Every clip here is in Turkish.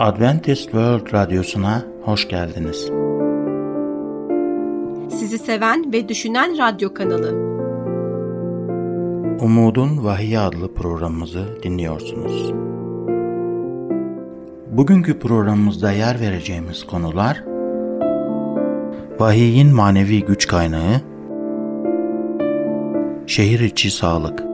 Adventist World Radyosu'na hoş geldiniz. Sizi seven ve düşünen radyo kanalı. Umudun Vahiy adlı programımızı dinliyorsunuz. Bugünkü programımızda yer vereceğimiz konular Vahiyin manevi güç kaynağı, şehir içi sağlık,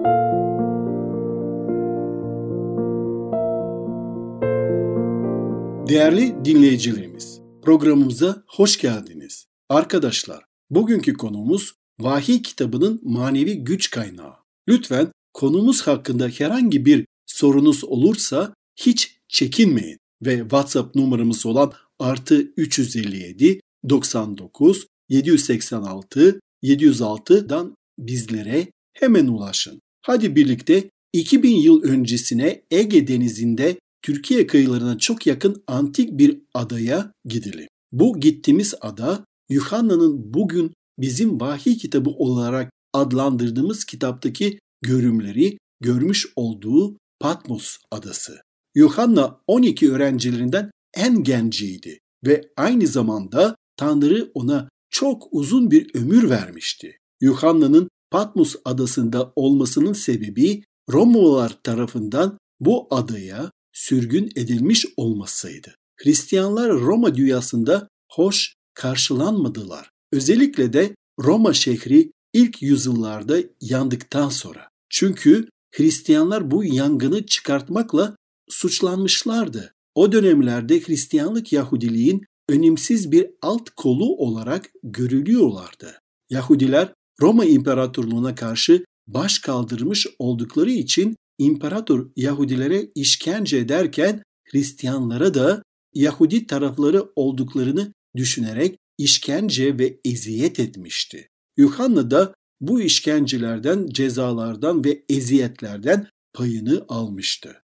Değerli dinleyicilerimiz, programımıza hoş geldiniz. Arkadaşlar, bugünkü konumuz Vahiy kitabının manevi güç kaynağı. Lütfen konumuz hakkında herhangi bir sorunuz olursa hiç çekinmeyin ve WhatsApp numaramız olan artı 357 99 786 706'dan bizlere hemen ulaşın. Hadi birlikte 2000 yıl öncesine Ege Denizi'nde Türkiye kıyılarına çok yakın antik bir adaya gidelim. Bu gittiğimiz ada Yuhanna'nın bugün bizim vahiy kitabı olarak adlandırdığımız kitaptaki görümleri görmüş olduğu Patmos adası. Yuhanna 12 öğrencilerinden en genciydi ve aynı zamanda Tanrı ona çok uzun bir ömür vermişti. Yuhanna'nın Patmos adasında olmasının sebebi Romalılar tarafından bu adaya sürgün edilmiş olmasıydı. Hristiyanlar Roma dünyasında hoş karşılanmadılar. Özellikle de Roma şehri ilk yüzyıllarda yandıktan sonra. Çünkü Hristiyanlar bu yangını çıkartmakla suçlanmışlardı. O dönemlerde Hristiyanlık Yahudiliğin önemsiz bir alt kolu olarak görülüyorlardı. Yahudiler Roma İmparatorluğu'na karşı baş kaldırmış oldukları için İmparator Yahudilere işkence ederken Hristiyanlara da Yahudi tarafları olduklarını düşünerek işkence ve eziyet etmişti. Yuhanna da bu işkencelerden, cezalardan ve eziyetlerden payını almıştı.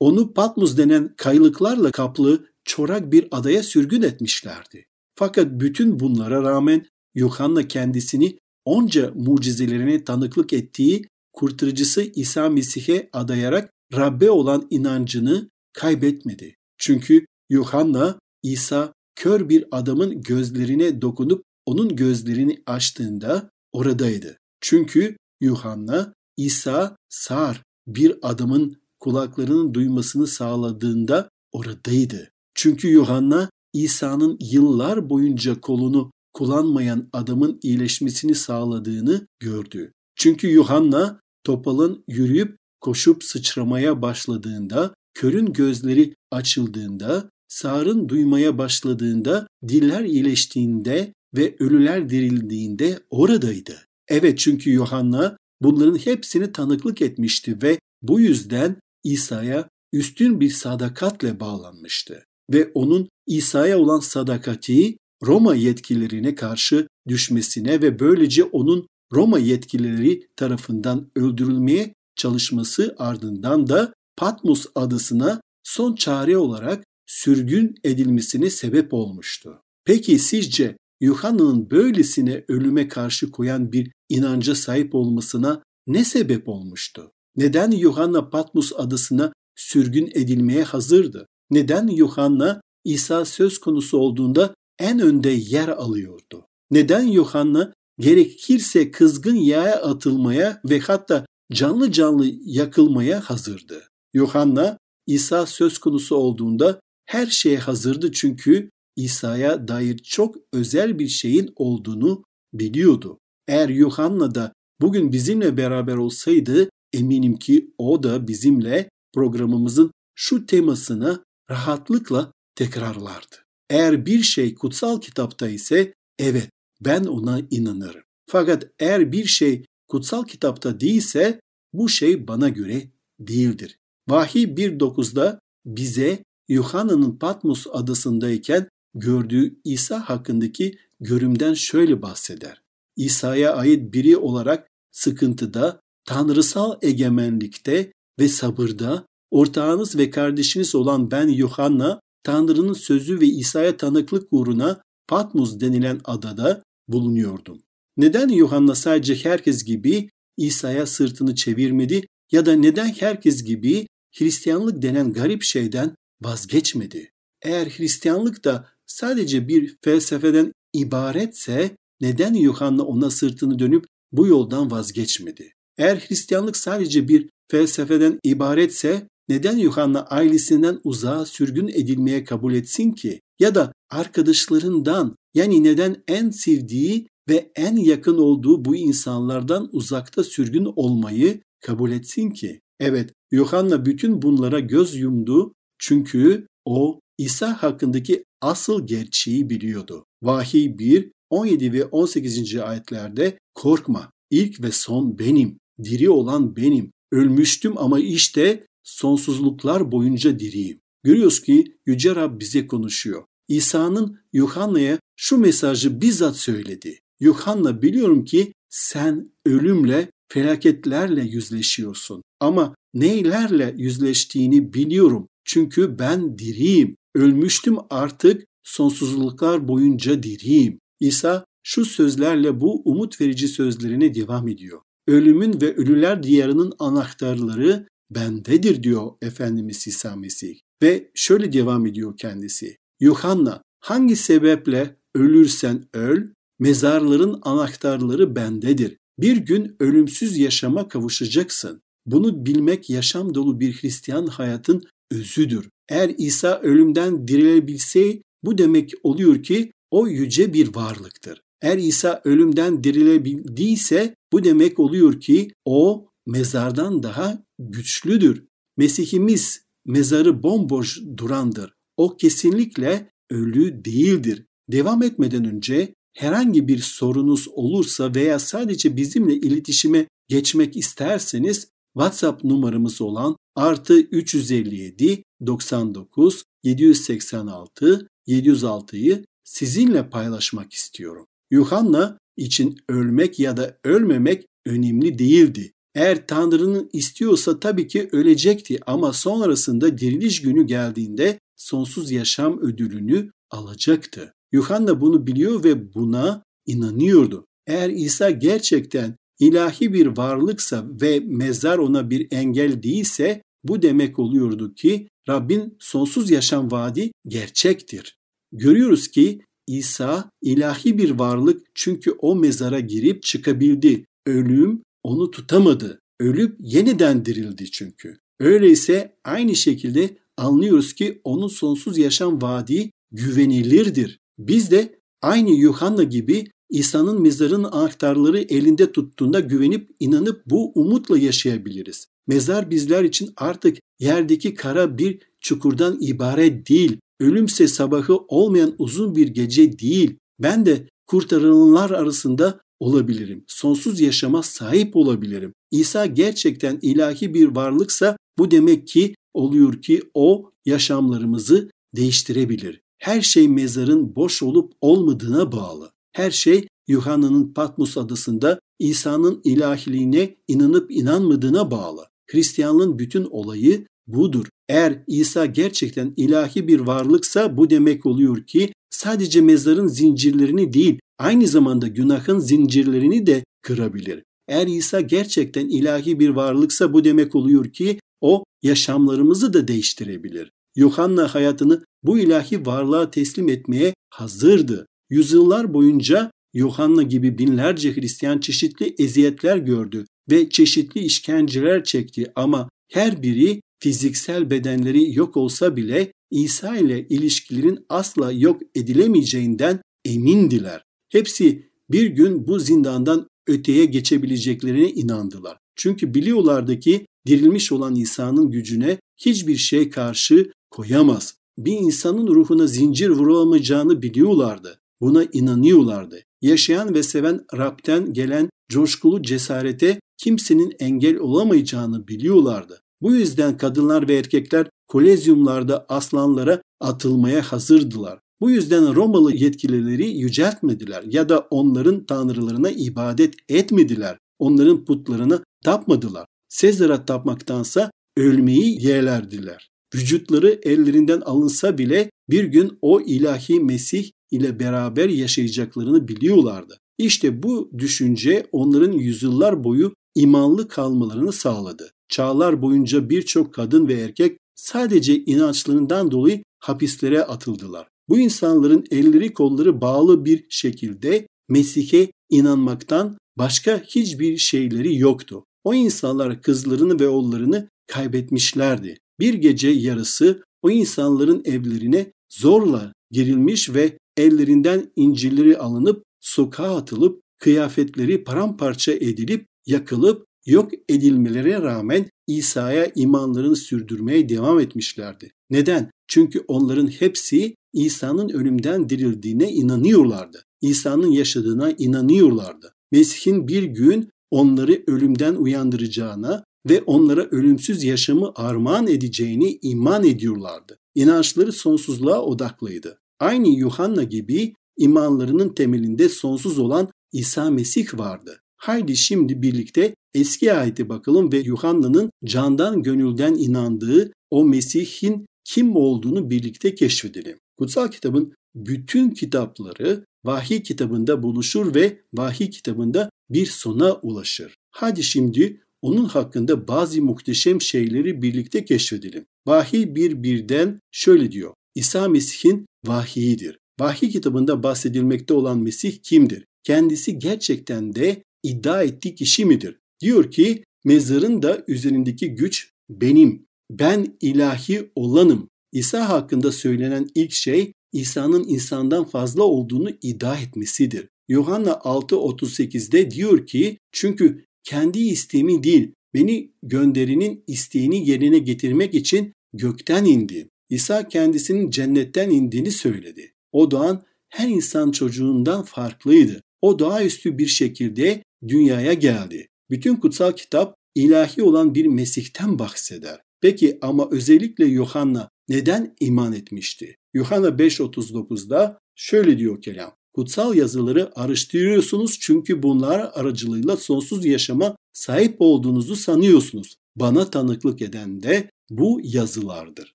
Onu Patmos denen kayılıklarla kaplı çorak bir adaya sürgün etmişlerdi. Fakat bütün bunlara rağmen Yuhanna kendisini onca mucizelerine tanıklık ettiği kurtarıcısı İsa Mesih'e adayarak Rabbe olan inancını kaybetmedi. Çünkü Yuhanna İsa kör bir adamın gözlerine dokunup onun gözlerini açtığında oradaydı. Çünkü Yuhanna İsa sağır bir adamın kulaklarının duymasını sağladığında oradaydı. Çünkü Yuhanna İsa'nın yıllar boyunca kolunu kullanmayan adamın iyileşmesini sağladığını gördü. Çünkü Yuhanna topalın yürüyüp koşup sıçramaya başladığında, körün gözleri açıldığında, sağırın duymaya başladığında, diller iyileştiğinde ve ölüler dirildiğinde oradaydı. Evet çünkü Yuhanna bunların hepsini tanıklık etmişti ve bu yüzden İsa'ya üstün bir sadakatle bağlanmıştı ve onun İsa'ya olan sadakati Roma yetkililerine karşı düşmesine ve böylece onun Roma yetkilileri tarafından öldürülmeye çalışması ardından da Patmos adasına son çare olarak sürgün edilmesine sebep olmuştu. Peki sizce Yuhanna'nın böylesine ölüme karşı koyan bir inanca sahip olmasına ne sebep olmuştu? Neden Yuhanna Patmos adasına sürgün edilmeye hazırdı? Neden Yuhanna İsa söz konusu olduğunda en önde yer alıyordu? Neden Yuhanna gerekirse kızgın yağa atılmaya ve hatta canlı canlı yakılmaya hazırdı. Yuhanna İsa söz konusu olduğunda her şeye hazırdı çünkü İsa'ya dair çok özel bir şeyin olduğunu biliyordu. Eğer Yuhanna da bugün bizimle beraber olsaydı eminim ki o da bizimle programımızın şu temasını rahatlıkla tekrarlardı. Eğer bir şey kutsal kitapta ise evet ben ona inanırım. Fakat eğer bir şey kutsal kitapta değilse bu şey bana göre değildir. Vahiy 1.9'da bize Yuhanna'nın Patmos adasındayken gördüğü İsa hakkındaki görümden şöyle bahseder. İsa'ya ait biri olarak sıkıntıda, tanrısal egemenlikte ve sabırda ortağınız ve kardeşiniz olan ben Yuhanna, Tanrı'nın sözü ve İsa'ya tanıklık uğruna Patmos denilen adada bulunuyordum. Neden Yuhanna sadece herkes gibi İsa'ya sırtını çevirmedi ya da neden herkes gibi Hristiyanlık denen garip şeyden vazgeçmedi? Eğer Hristiyanlık da sadece bir felsefeden ibaretse neden Yuhanna ona sırtını dönüp bu yoldan vazgeçmedi? Eğer Hristiyanlık sadece bir felsefeden ibaretse neden Yuhanna ailesinden uzağa sürgün edilmeye kabul etsin ki? Ya da arkadaşlarından yani neden en sevdiği ve en yakın olduğu bu insanlardan uzakta sürgün olmayı kabul etsin ki? Evet, Yuhanna bütün bunlara göz yumdu çünkü o İsa hakkındaki asıl gerçeği biliyordu. Vahiy 1, 17 ve 18. ayetlerde korkma, ilk ve son benim, diri olan benim, ölmüştüm ama işte sonsuzluklar boyunca diriyim. Görüyoruz ki Yüce Rab bize konuşuyor. İsa'nın Yuhanna'ya şu mesajı bizzat söyledi. Yuhanna biliyorum ki sen ölümle, felaketlerle yüzleşiyorsun. Ama neylerle yüzleştiğini biliyorum. Çünkü ben diriyim. Ölmüştüm artık sonsuzluklar boyunca diriyim. İsa şu sözlerle bu umut verici sözlerine devam ediyor. Ölümün ve ölüler diyarının anahtarları bendedir diyor Efendimiz İsa Mesih. Ve şöyle devam ediyor kendisi. Yuhanna hangi sebeple ölürsen öl, mezarların anahtarları bendedir. Bir gün ölümsüz yaşama kavuşacaksın. Bunu bilmek yaşam dolu bir Hristiyan hayatın özüdür. Eğer İsa ölümden dirilebilse bu demek oluyor ki o yüce bir varlıktır. Eğer İsa ölümden dirilebildiyse bu demek oluyor ki o mezardan daha güçlüdür. Mesihimiz mezarı bomboş durandır. O kesinlikle ölü değildir. Devam etmeden önce herhangi bir sorunuz olursa veya sadece bizimle iletişime geçmek isterseniz WhatsApp numaramız olan artı 357 99 786 706'yı sizinle paylaşmak istiyorum. Yuhanna için ölmek ya da ölmemek önemli değildi. Eğer Tanrı'nın istiyorsa tabii ki ölecekti ama sonrasında diriliş günü geldiğinde sonsuz yaşam ödülünü alacaktı. Yuhanna bunu biliyor ve buna inanıyordu. Eğer İsa gerçekten ilahi bir varlıksa ve mezar ona bir engel değilse bu demek oluyordu ki Rabbin sonsuz yaşam vaadi gerçektir. Görüyoruz ki İsa ilahi bir varlık çünkü o mezara girip çıkabildi. Ölüm onu tutamadı. Ölüp yeniden dirildi çünkü. Öyleyse aynı şekilde anlıyoruz ki onun sonsuz yaşam vaadi güvenilirdir. Biz de aynı Yuhanna gibi İsa'nın mezarın anahtarları elinde tuttuğunda güvenip inanıp bu umutla yaşayabiliriz. Mezar bizler için artık yerdeki kara bir çukurdan ibaret değil. Ölümse sabahı olmayan uzun bir gece değil. Ben de kurtarılanlar arasında olabilirim. Sonsuz yaşama sahip olabilirim. İsa gerçekten ilahi bir varlıksa bu demek ki oluyor ki o yaşamlarımızı değiştirebilir. Her şey mezarın boş olup olmadığına bağlı. Her şey Yuhanna'nın Patmos adasında İsa'nın ilahiliğine inanıp inanmadığına bağlı. Hristiyanlığın bütün olayı budur. Eğer İsa gerçekten ilahi bir varlıksa bu demek oluyor ki sadece mezarın zincirlerini değil aynı zamanda günahın zincirlerini de kırabilir. Eğer İsa gerçekten ilahi bir varlıksa bu demek oluyor ki o yaşamlarımızı da değiştirebilir. Yuhanna hayatını bu ilahi varlığa teslim etmeye hazırdı. Yüzyıllar boyunca Yuhanna gibi binlerce Hristiyan çeşitli eziyetler gördü ve çeşitli işkenceler çekti ama her biri fiziksel bedenleri yok olsa bile İsa ile ilişkilerin asla yok edilemeyeceğinden emindiler. Hepsi bir gün bu zindandan öteye geçebileceklerine inandılar. Çünkü biliyorlardı ki dirilmiş olan İsa'nın gücüne hiçbir şey karşı koyamaz. Bir insanın ruhuna zincir vurulamayacağını biliyorlardı. Buna inanıyorlardı. Yaşayan ve seven Rab'den gelen coşkulu cesarete kimsenin engel olamayacağını biliyorlardı. Bu yüzden kadınlar ve erkekler kolezyumlarda aslanlara atılmaya hazırdılar. Bu yüzden Romalı yetkilileri yüceltmediler ya da onların tanrılarına ibadet etmediler. Onların putlarına tapmadılar. Sezar'a tapmaktansa ölmeyi yeğlerdiler. Vücutları ellerinden alınsa bile bir gün o ilahi Mesih ile beraber yaşayacaklarını biliyorlardı. İşte bu düşünce onların yüzyıllar boyu imanlı kalmalarını sağladı. Çağlar boyunca birçok kadın ve erkek sadece inançlarından dolayı hapislere atıldılar. Bu insanların elleri kolları bağlı bir şekilde Mesih'e inanmaktan başka hiçbir şeyleri yoktu. O insanlar kızlarını ve oğullarını kaybetmişlerdi. Bir gece yarısı o insanların evlerine zorla girilmiş ve ellerinden incilleri alınıp sokağa atılıp kıyafetleri paramparça edilip yakılıp yok edilmelere rağmen İsa'ya imanlarını sürdürmeye devam etmişlerdi. Neden? Çünkü onların hepsi İsa'nın ölümden dirildiğine inanıyorlardı. İsa'nın yaşadığına inanıyorlardı. Mesih'in bir gün onları ölümden uyandıracağına ve onlara ölümsüz yaşamı armağan edeceğini iman ediyorlardı. İnançları sonsuzluğa odaklıydı. Aynı Yuhanna gibi imanlarının temelinde sonsuz olan İsa Mesih vardı. Haydi şimdi birlikte eski ayete bakalım ve Yuhanna'nın candan gönülden inandığı o Mesih'in kim olduğunu birlikte keşfedelim. Kutsal kitabın bütün kitapları vahiy kitabında buluşur ve vahiy kitabında bir sona ulaşır. Hadi şimdi onun hakkında bazı muhteşem şeyleri birlikte keşfedelim. Vahiy bir birden şöyle diyor. İsa Mesih'in vahiyidir. Vahiy kitabında bahsedilmekte olan Mesih kimdir? Kendisi gerçekten de iddia ettiği kişi midir? Diyor ki mezarın da üzerindeki güç benim. Ben ilahi olanım. İsa hakkında söylenen ilk şey İsa'nın insandan fazla olduğunu iddia etmesidir. Yuhanna 6.38'de diyor ki çünkü kendi isteğimi değil beni gönderinin isteğini yerine getirmek için gökten indi. İsa kendisinin cennetten indiğini söyledi. O doğan her insan çocuğundan farklıydı. O doğaüstü bir şekilde dünyaya geldi. Bütün kutsal kitap ilahi olan bir Mesih'ten bahseder. Peki ama özellikle Yuhanna neden iman etmişti? Yuhanna 5.39'da şöyle diyor kelam. Kutsal yazıları araştırıyorsunuz çünkü bunlar aracılığıyla sonsuz yaşama sahip olduğunuzu sanıyorsunuz. Bana tanıklık eden de bu yazılardır.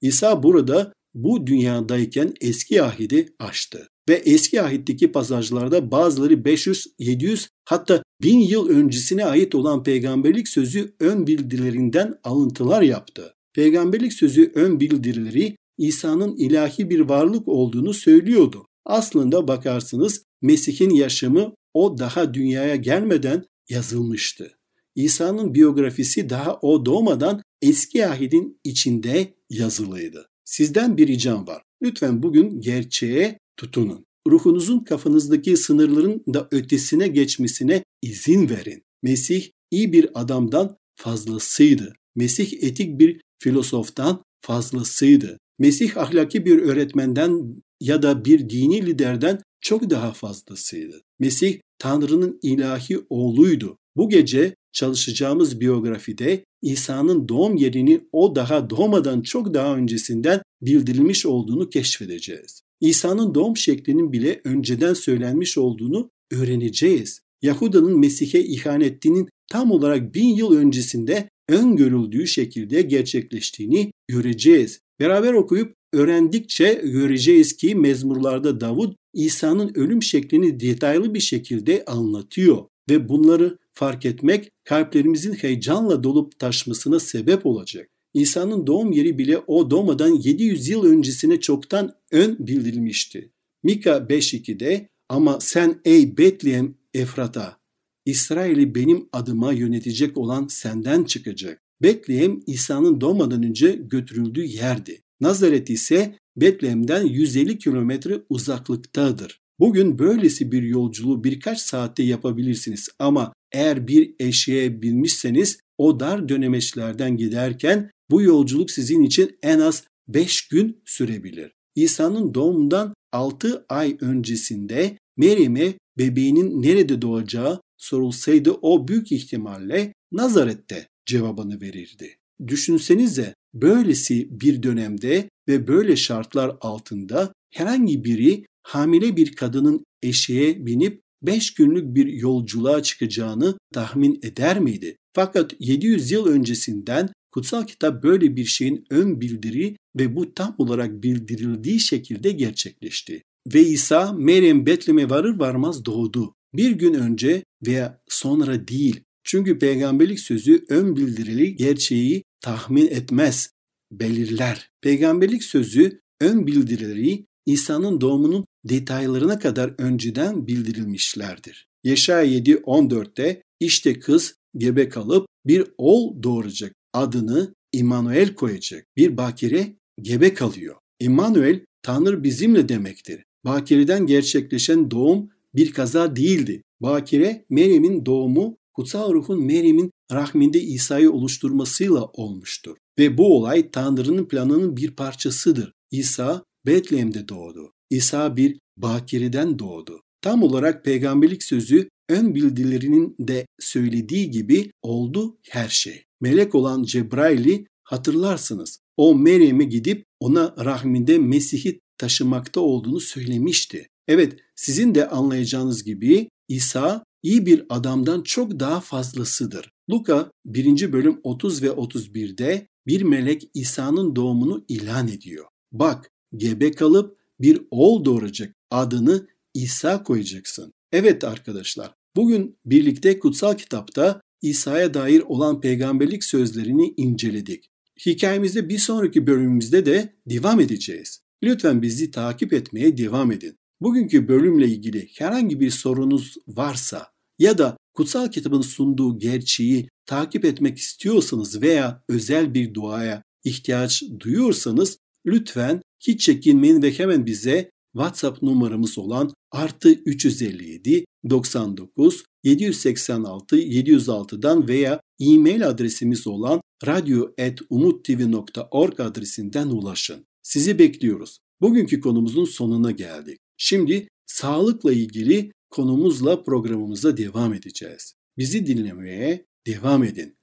İsa burada bu dünyadayken eski ahidi açtı. Ve eski ahitteki pasajlarda bazıları 500, 700 hatta 1000 yıl öncesine ait olan peygamberlik sözü ön bildirilerinden alıntılar yaptı. Peygamberlik sözü ön bildirileri İsa'nın ilahi bir varlık olduğunu söylüyordu. Aslında bakarsınız Mesih'in yaşamı o daha dünyaya gelmeden yazılmıştı. İsa'nın biyografisi daha o doğmadan eski ahidin içinde yazılıydı. Sizden bir ricam var. Lütfen bugün gerçeğe tutunun. Ruhunuzun kafanızdaki sınırların da ötesine geçmesine izin verin. Mesih iyi bir adamdan fazlasıydı. Mesih etik bir filozoftan fazlasıydı. Mesih ahlaki bir öğretmenden ya da bir dini liderden çok daha fazlasıydı. Mesih Tanrı'nın ilahi oğluydu. Bu gece çalışacağımız biyografide İsa'nın doğum yerini o daha doğmadan çok daha öncesinden bildirilmiş olduğunu keşfedeceğiz. İsa'nın doğum şeklinin bile önceden söylenmiş olduğunu öğreneceğiz. Yahuda'nın Mesih'e ihanetinin tam olarak bin yıl öncesinde öngörüldüğü şekilde gerçekleştiğini göreceğiz. Beraber okuyup öğrendikçe göreceğiz ki mezmurlarda Davud İsa'nın ölüm şeklini detaylı bir şekilde anlatıyor ve bunları fark etmek kalplerimizin heyecanla dolup taşmasına sebep olacak. İsa'nın doğum yeri bile o doğmadan 700 yıl öncesine çoktan ön bildirilmişti. Mika 5.2'de ama sen ey Betlehem Efrata, İsrail'i benim adıma yönetecek olan senden çıkacak. Betlehem İsa'nın doğmadan önce götürüldüğü yerdi. Nazaret ise Betlehem'den 150 kilometre uzaklıktadır. Bugün böylesi bir yolculuğu birkaç saatte yapabilirsiniz ama eğer bir eşeğe binmişseniz o dar dönemeçlerden giderken bu yolculuk sizin için en az 5 gün sürebilir. İsa'nın doğumundan 6 ay öncesinde Meryem'e bebeğinin nerede doğacağı sorulsaydı o büyük ihtimalle Nazaret'te cevabını verirdi. Düşünsenize böylesi bir dönemde ve böyle şartlar altında herhangi biri hamile bir kadının eşeğe binip 5 günlük bir yolculuğa çıkacağını tahmin eder miydi? Fakat 700 yıl öncesinden kutsal kitap böyle bir şeyin ön bildiri ve bu tam olarak bildirildiği şekilde gerçekleşti. Ve İsa Meryem Betlem'e varır varmaz doğdu. Bir gün önce veya sonra değil. Çünkü peygamberlik sözü ön bildirili gerçeği tahmin etmez. belirler. Peygamberlik sözü ön bildirileri İsa'nın doğumunun detaylarına kadar önceden bildirilmişlerdir. Yeşaya 7.14'te işte kız gebe kalıp bir oğul doğuracak adını İmanuel koyacak. Bir bakire gebe kalıyor. İmanuel Tanrı bizimle demektir. Bakireden gerçekleşen doğum bir kaza değildi. Bakire Meryem'in doğumu kutsal ruhun Meryem'in rahminde İsa'yı oluşturmasıyla olmuştur. Ve bu olay Tanrı'nın planının bir parçasıdır. İsa Betlehem'de doğdu. İsa bir bakireden doğdu. Tam olarak peygamberlik sözü ön bildilerinin de söylediği gibi oldu her şey. Melek olan Cebrail'i hatırlarsınız. O Meryem'e gidip ona rahminde Mesih'i taşımakta olduğunu söylemişti. Evet, sizin de anlayacağınız gibi İsa iyi bir adamdan çok daha fazlasıdır. Luka 1. bölüm 30 ve 31'de bir melek İsa'nın doğumunu ilan ediyor. Bak, gebe kalıp bir oğul doğuracak. Adını İsa koyacaksın. Evet arkadaşlar, bugün birlikte kutsal kitapta İsa'ya dair olan peygamberlik sözlerini inceledik. Hikayemizde bir sonraki bölümümüzde de devam edeceğiz. Lütfen bizi takip etmeye devam edin. Bugünkü bölümle ilgili herhangi bir sorunuz varsa ya da kutsal kitabın sunduğu gerçeği takip etmek istiyorsanız veya özel bir duaya ihtiyaç duyuyorsanız lütfen hiç çekinmeyin ve hemen bize WhatsApp numaramız olan artı 357 99 786 706'dan veya e-mail adresimiz olan radyo.umuttv.org adresinden ulaşın. Sizi bekliyoruz. Bugünkü konumuzun sonuna geldik. Şimdi sağlıkla ilgili konumuzla programımıza devam edeceğiz. Bizi dinlemeye devam edin.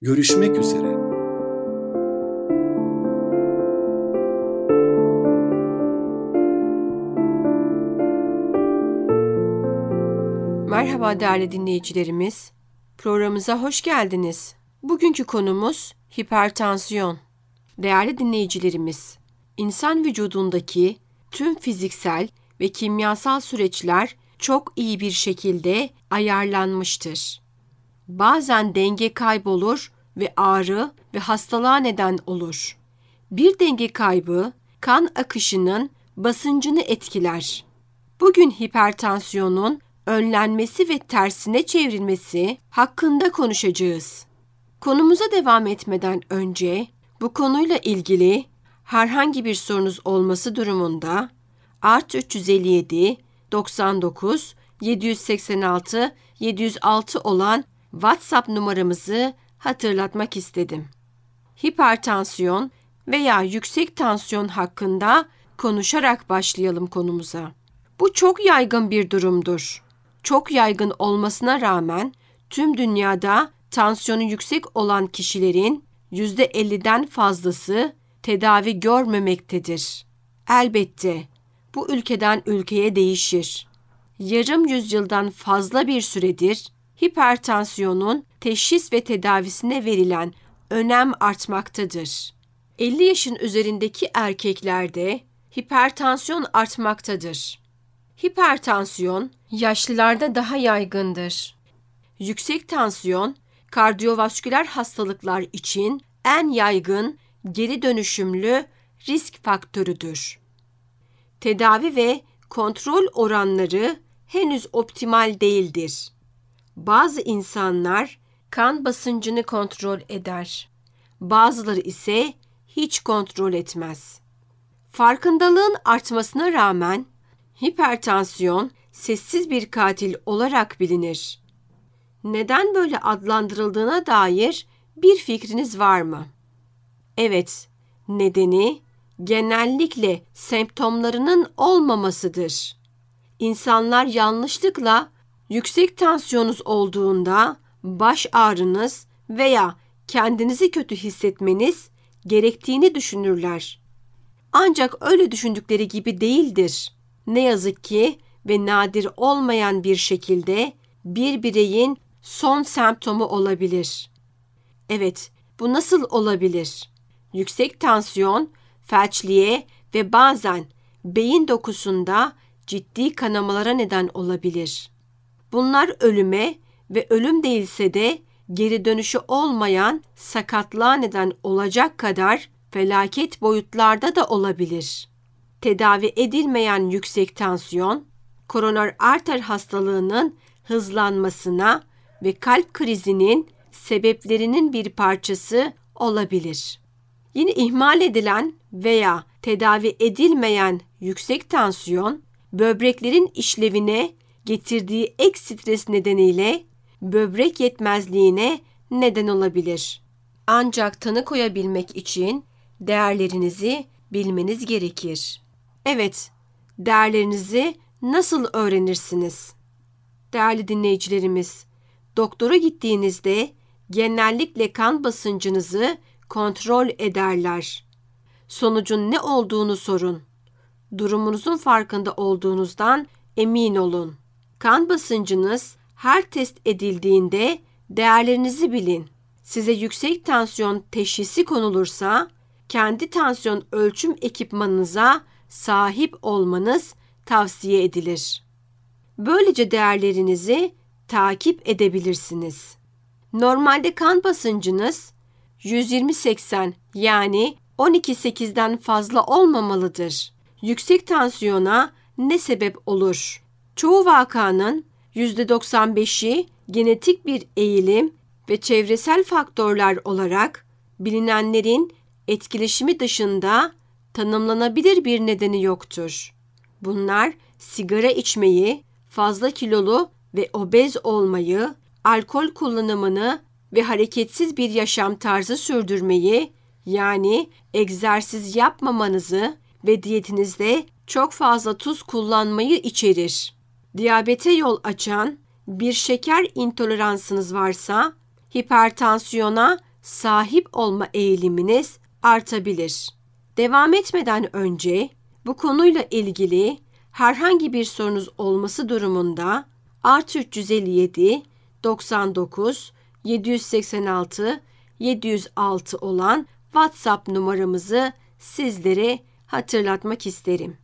Görüşmek üzere. Merhaba değerli dinleyicilerimiz. Programımıza hoş geldiniz. Bugünkü konumuz hipertansiyon. Değerli dinleyicilerimiz, insan vücudundaki tüm fiziksel ve kimyasal süreçler çok iyi bir şekilde ayarlanmıştır. Bazen denge kaybolur ve ağrı ve hastalığa neden olur. Bir denge kaybı kan akışının basıncını etkiler. Bugün hipertansiyonun önlenmesi ve tersine çevrilmesi hakkında konuşacağız. Konumuza devam etmeden önce bu konuyla ilgili herhangi bir sorunuz olması durumunda art 357 99 786 706 olan WhatsApp numaramızı hatırlatmak istedim. Hipertansiyon veya yüksek tansiyon hakkında konuşarak başlayalım konumuza. Bu çok yaygın bir durumdur. Çok yaygın olmasına rağmen tüm dünyada tansiyonu yüksek olan kişilerin %50'den fazlası tedavi görmemektedir. Elbette bu ülkeden ülkeye değişir. Yarım yüzyıldan fazla bir süredir hipertansiyonun teşhis ve tedavisine verilen önem artmaktadır. 50 yaşın üzerindeki erkeklerde hipertansiyon artmaktadır. Hipertansiyon yaşlılarda daha yaygındır. Yüksek tansiyon kardiyovasküler hastalıklar için en yaygın geri dönüşümlü risk faktörüdür. Tedavi ve kontrol oranları henüz optimal değildir. Bazı insanlar kan basıncını kontrol eder. Bazıları ise hiç kontrol etmez. Farkındalığın artmasına rağmen hipertansiyon sessiz bir katil olarak bilinir. Neden böyle adlandırıldığına dair bir fikriniz var mı? Evet, nedeni genellikle semptomlarının olmamasıdır. İnsanlar yanlışlıkla yüksek tansiyonunuz olduğunda baş ağrınız veya kendinizi kötü hissetmeniz gerektiğini düşünürler. Ancak öyle düşündükleri gibi değildir. Ne yazık ki ve nadir olmayan bir şekilde bir bireyin son semptomu olabilir. Evet, bu nasıl olabilir? Yüksek tansiyon, felçliğe ve bazen beyin dokusunda ciddi kanamalara neden olabilir. Bunlar ölüme ve ölüm değilse de geri dönüşü olmayan sakatlığa neden olacak kadar felaket boyutlarda da olabilir. Tedavi edilmeyen yüksek tansiyon, koroner arter hastalığının hızlanmasına ve kalp krizinin sebeplerinin bir parçası olabilir. Yine ihmal edilen veya tedavi edilmeyen yüksek tansiyon, böbreklerin işlevine getirdiği ek stres nedeniyle böbrek yetmezliğine neden olabilir. Ancak tanı koyabilmek için değerlerinizi bilmeniz gerekir. Evet, değerlerinizi nasıl öğrenirsiniz? Değerli dinleyicilerimiz, doktora gittiğinizde genellikle kan basıncınızı kontrol ederler. Sonucun ne olduğunu sorun. Durumunuzun farkında olduğunuzdan emin olun. Kan basıncınız her test edildiğinde değerlerinizi bilin. Size yüksek tansiyon teşhisi konulursa kendi tansiyon ölçüm ekipmanınıza sahip olmanız tavsiye edilir. Böylece değerlerinizi takip edebilirsiniz. Normalde kan basıncınız 120-80 yani 12-8'den fazla olmamalıdır. Yüksek tansiyona ne sebep olur? Çoğu vakanın %95'i genetik bir eğilim ve çevresel faktörler olarak bilinenlerin etkileşimi dışında tanımlanabilir bir nedeni yoktur. Bunlar sigara içmeyi, fazla kilolu ve obez olmayı, alkol kullanımını ve hareketsiz bir yaşam tarzı sürdürmeyi yani egzersiz yapmamanızı ve diyetinizde çok fazla tuz kullanmayı içerir. Diyabete yol açan bir şeker intoleransınız varsa hipertansiyona sahip olma eğiliminiz artabilir. Devam etmeden önce bu konuyla ilgili herhangi bir sorunuz olması durumunda artı 357 99 786 706 olan WhatsApp numaramızı sizlere hatırlatmak isterim.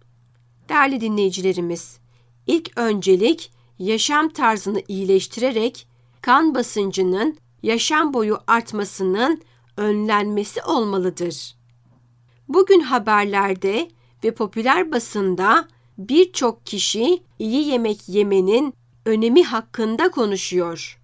Değerli dinleyicilerimiz, ilk öncelik yaşam tarzını iyileştirerek kan basıncının yaşam boyu artmasının önlenmesi olmalıdır. Bugün haberlerde ve popüler basında birçok kişi iyi yemek yemenin önemi hakkında konuşuyor.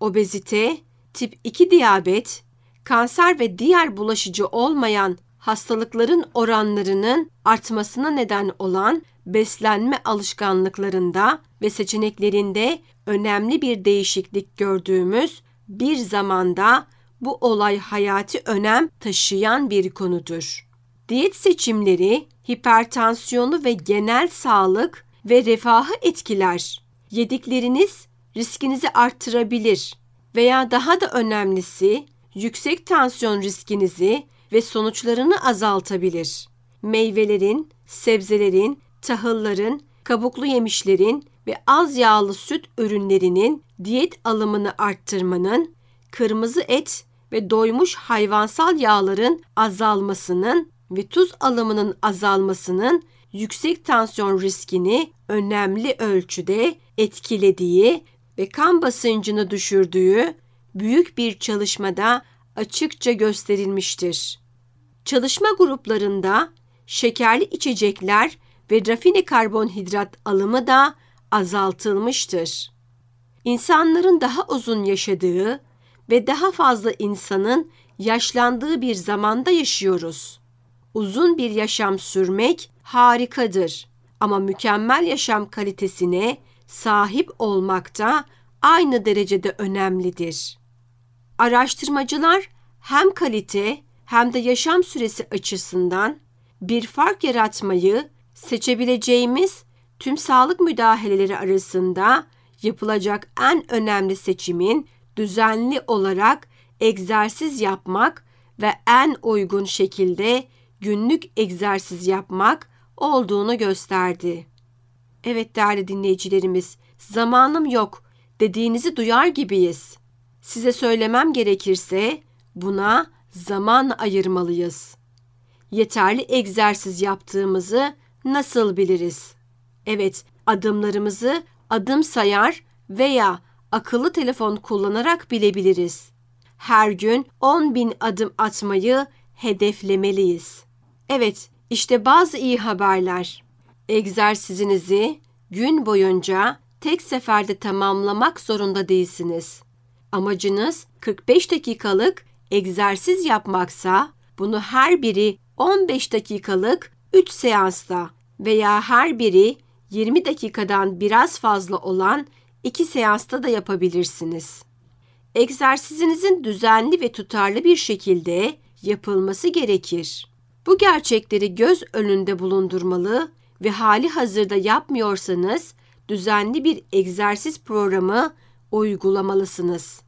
Obezite, tip 2 diyabet, kanser ve diğer bulaşıcı olmayan hastalıkların oranlarının artmasına neden olan beslenme alışkanlıklarında ve seçeneklerinde önemli bir değişiklik gördüğümüz bir zamanda bu olay hayati önem taşıyan bir konudur. Diyet seçimleri hipertansiyonu ve genel sağlık ve refahı etkiler. Yedikleriniz riskinizi arttırabilir veya daha da önemlisi yüksek tansiyon riskinizi ve sonuçlarını azaltabilir. Meyvelerin, sebzelerin, tahılların, kabuklu yemişlerin ve az yağlı süt ürünlerinin diyet alımını arttırmanın, kırmızı et ve doymuş hayvansal yağların azalmasının ve tuz alımının azalmasının yüksek tansiyon riskini önemli ölçüde etkilediği ve kan basıncını düşürdüğü büyük bir çalışmada açıkça gösterilmiştir. Çalışma gruplarında şekerli içecekler ve rafine karbonhidrat alımı da azaltılmıştır. İnsanların daha uzun yaşadığı ve daha fazla insanın yaşlandığı bir zamanda yaşıyoruz. Uzun bir yaşam sürmek harikadır ama mükemmel yaşam kalitesine sahip olmak da aynı derecede önemlidir. Araştırmacılar hem kalite hem de yaşam süresi açısından bir fark yaratmayı seçebileceğimiz tüm sağlık müdahaleleri arasında yapılacak en önemli seçimin düzenli olarak egzersiz yapmak ve en uygun şekilde günlük egzersiz yapmak olduğunu gösterdi. Evet değerli dinleyicilerimiz, zamanım yok dediğinizi duyar gibiyiz. Size söylemem gerekirse buna zaman ayırmalıyız. Yeterli egzersiz yaptığımızı nasıl biliriz? Evet, adımlarımızı adım sayar veya akıllı telefon kullanarak bilebiliriz. Her gün 10 bin adım atmayı hedeflemeliyiz. Evet, işte bazı iyi haberler. Egzersizinizi gün boyunca tek seferde tamamlamak zorunda değilsiniz. Amacınız 45 dakikalık egzersiz yapmaksa bunu her biri 15 dakikalık 3 seansta veya her biri 20 dakikadan biraz fazla olan 2 seansta da yapabilirsiniz. Egzersizinizin düzenli ve tutarlı bir şekilde yapılması gerekir. Bu gerçekleri göz önünde bulundurmalı ve hali hazırda yapmıyorsanız düzenli bir egzersiz programı uygulamalısınız.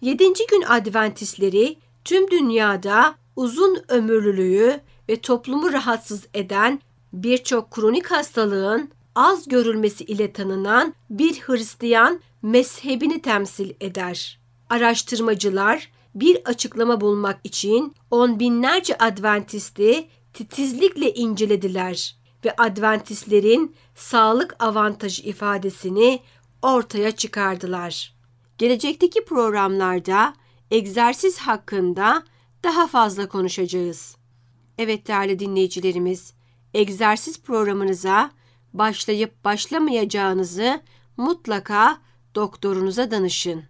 7. gün Adventistleri tüm dünyada uzun ömürlülüğü ve toplumu rahatsız eden birçok kronik hastalığın az görülmesi ile tanınan bir Hristiyan mezhebini temsil eder. Araştırmacılar bir açıklama bulmak için on binlerce Adventisti titizlikle incelediler ve Adventistlerin sağlık avantajı ifadesini ortaya çıkardılar. Gelecekteki programlarda egzersiz hakkında daha fazla konuşacağız. Evet değerli dinleyicilerimiz, egzersiz programınıza başlayıp başlamayacağınızı mutlaka doktorunuza danışın.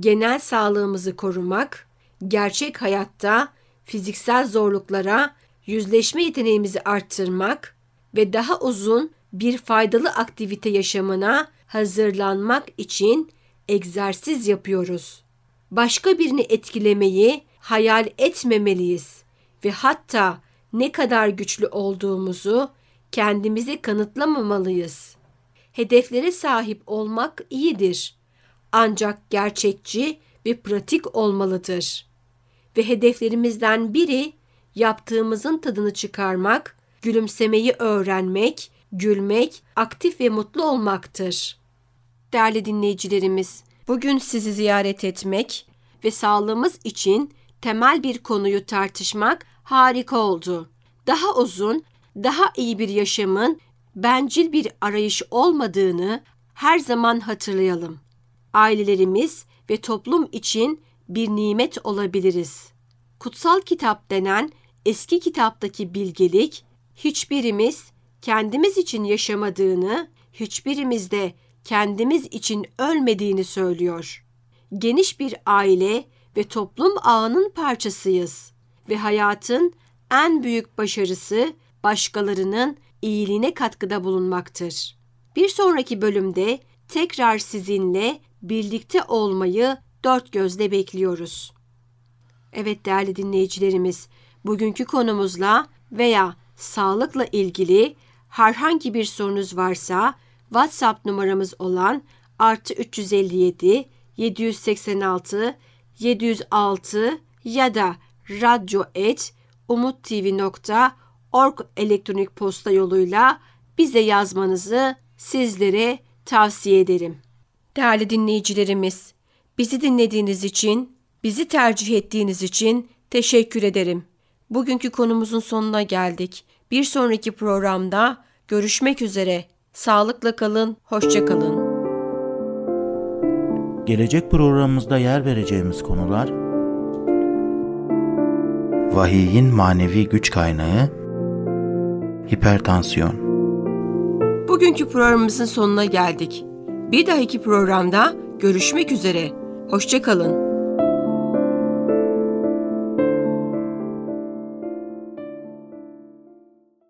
Genel sağlığımızı korumak, gerçek hayatta fiziksel zorluklara yüzleşme yeteneğimizi arttırmak ve daha uzun bir faydalı aktivite yaşamına hazırlanmak için egzersiz yapıyoruz. Başka birini etkilemeyi hayal etmemeliyiz ve hatta ne kadar güçlü olduğumuzu kendimize kanıtlamamalıyız. Hedeflere sahip olmak iyidir. Ancak gerçekçi ve pratik olmalıdır. Ve hedeflerimizden biri yaptığımızın tadını çıkarmak, gülümsemeyi öğrenmek, gülmek, aktif ve mutlu olmaktır. Değerli dinleyicilerimiz, bugün sizi ziyaret etmek ve sağlığımız için temel bir konuyu tartışmak harika oldu. Daha uzun, daha iyi bir yaşamın bencil bir arayış olmadığını her zaman hatırlayalım. Ailelerimiz ve toplum için bir nimet olabiliriz. Kutsal kitap denen eski kitaptaki bilgelik hiçbirimiz kendimiz için yaşamadığını, hiçbirimiz de kendimiz için ölmediğini söylüyor. Geniş bir aile ve toplum ağının parçasıyız ve hayatın en büyük başarısı başkalarının iyiliğine katkıda bulunmaktır. Bir sonraki bölümde tekrar sizinle birlikte olmayı dört gözle bekliyoruz. Evet değerli dinleyicilerimiz, bugünkü konumuzla veya sağlıkla ilgili herhangi bir sorunuz varsa WhatsApp numaramız olan artı 357 786 706 ya da radyo elektronik posta yoluyla bize yazmanızı sizlere tavsiye ederim. Değerli dinleyicilerimiz, bizi dinlediğiniz için, bizi tercih ettiğiniz için teşekkür ederim. Bugünkü konumuzun sonuna geldik. Bir sonraki programda görüşmek üzere. Sağlıkla kalın, hoşça kalın. Gelecek programımızda yer vereceğimiz konular Vahiyin manevi güç kaynağı Hipertansiyon Bugünkü programımızın sonuna geldik. Bir dahaki programda görüşmek üzere. Hoşça kalın.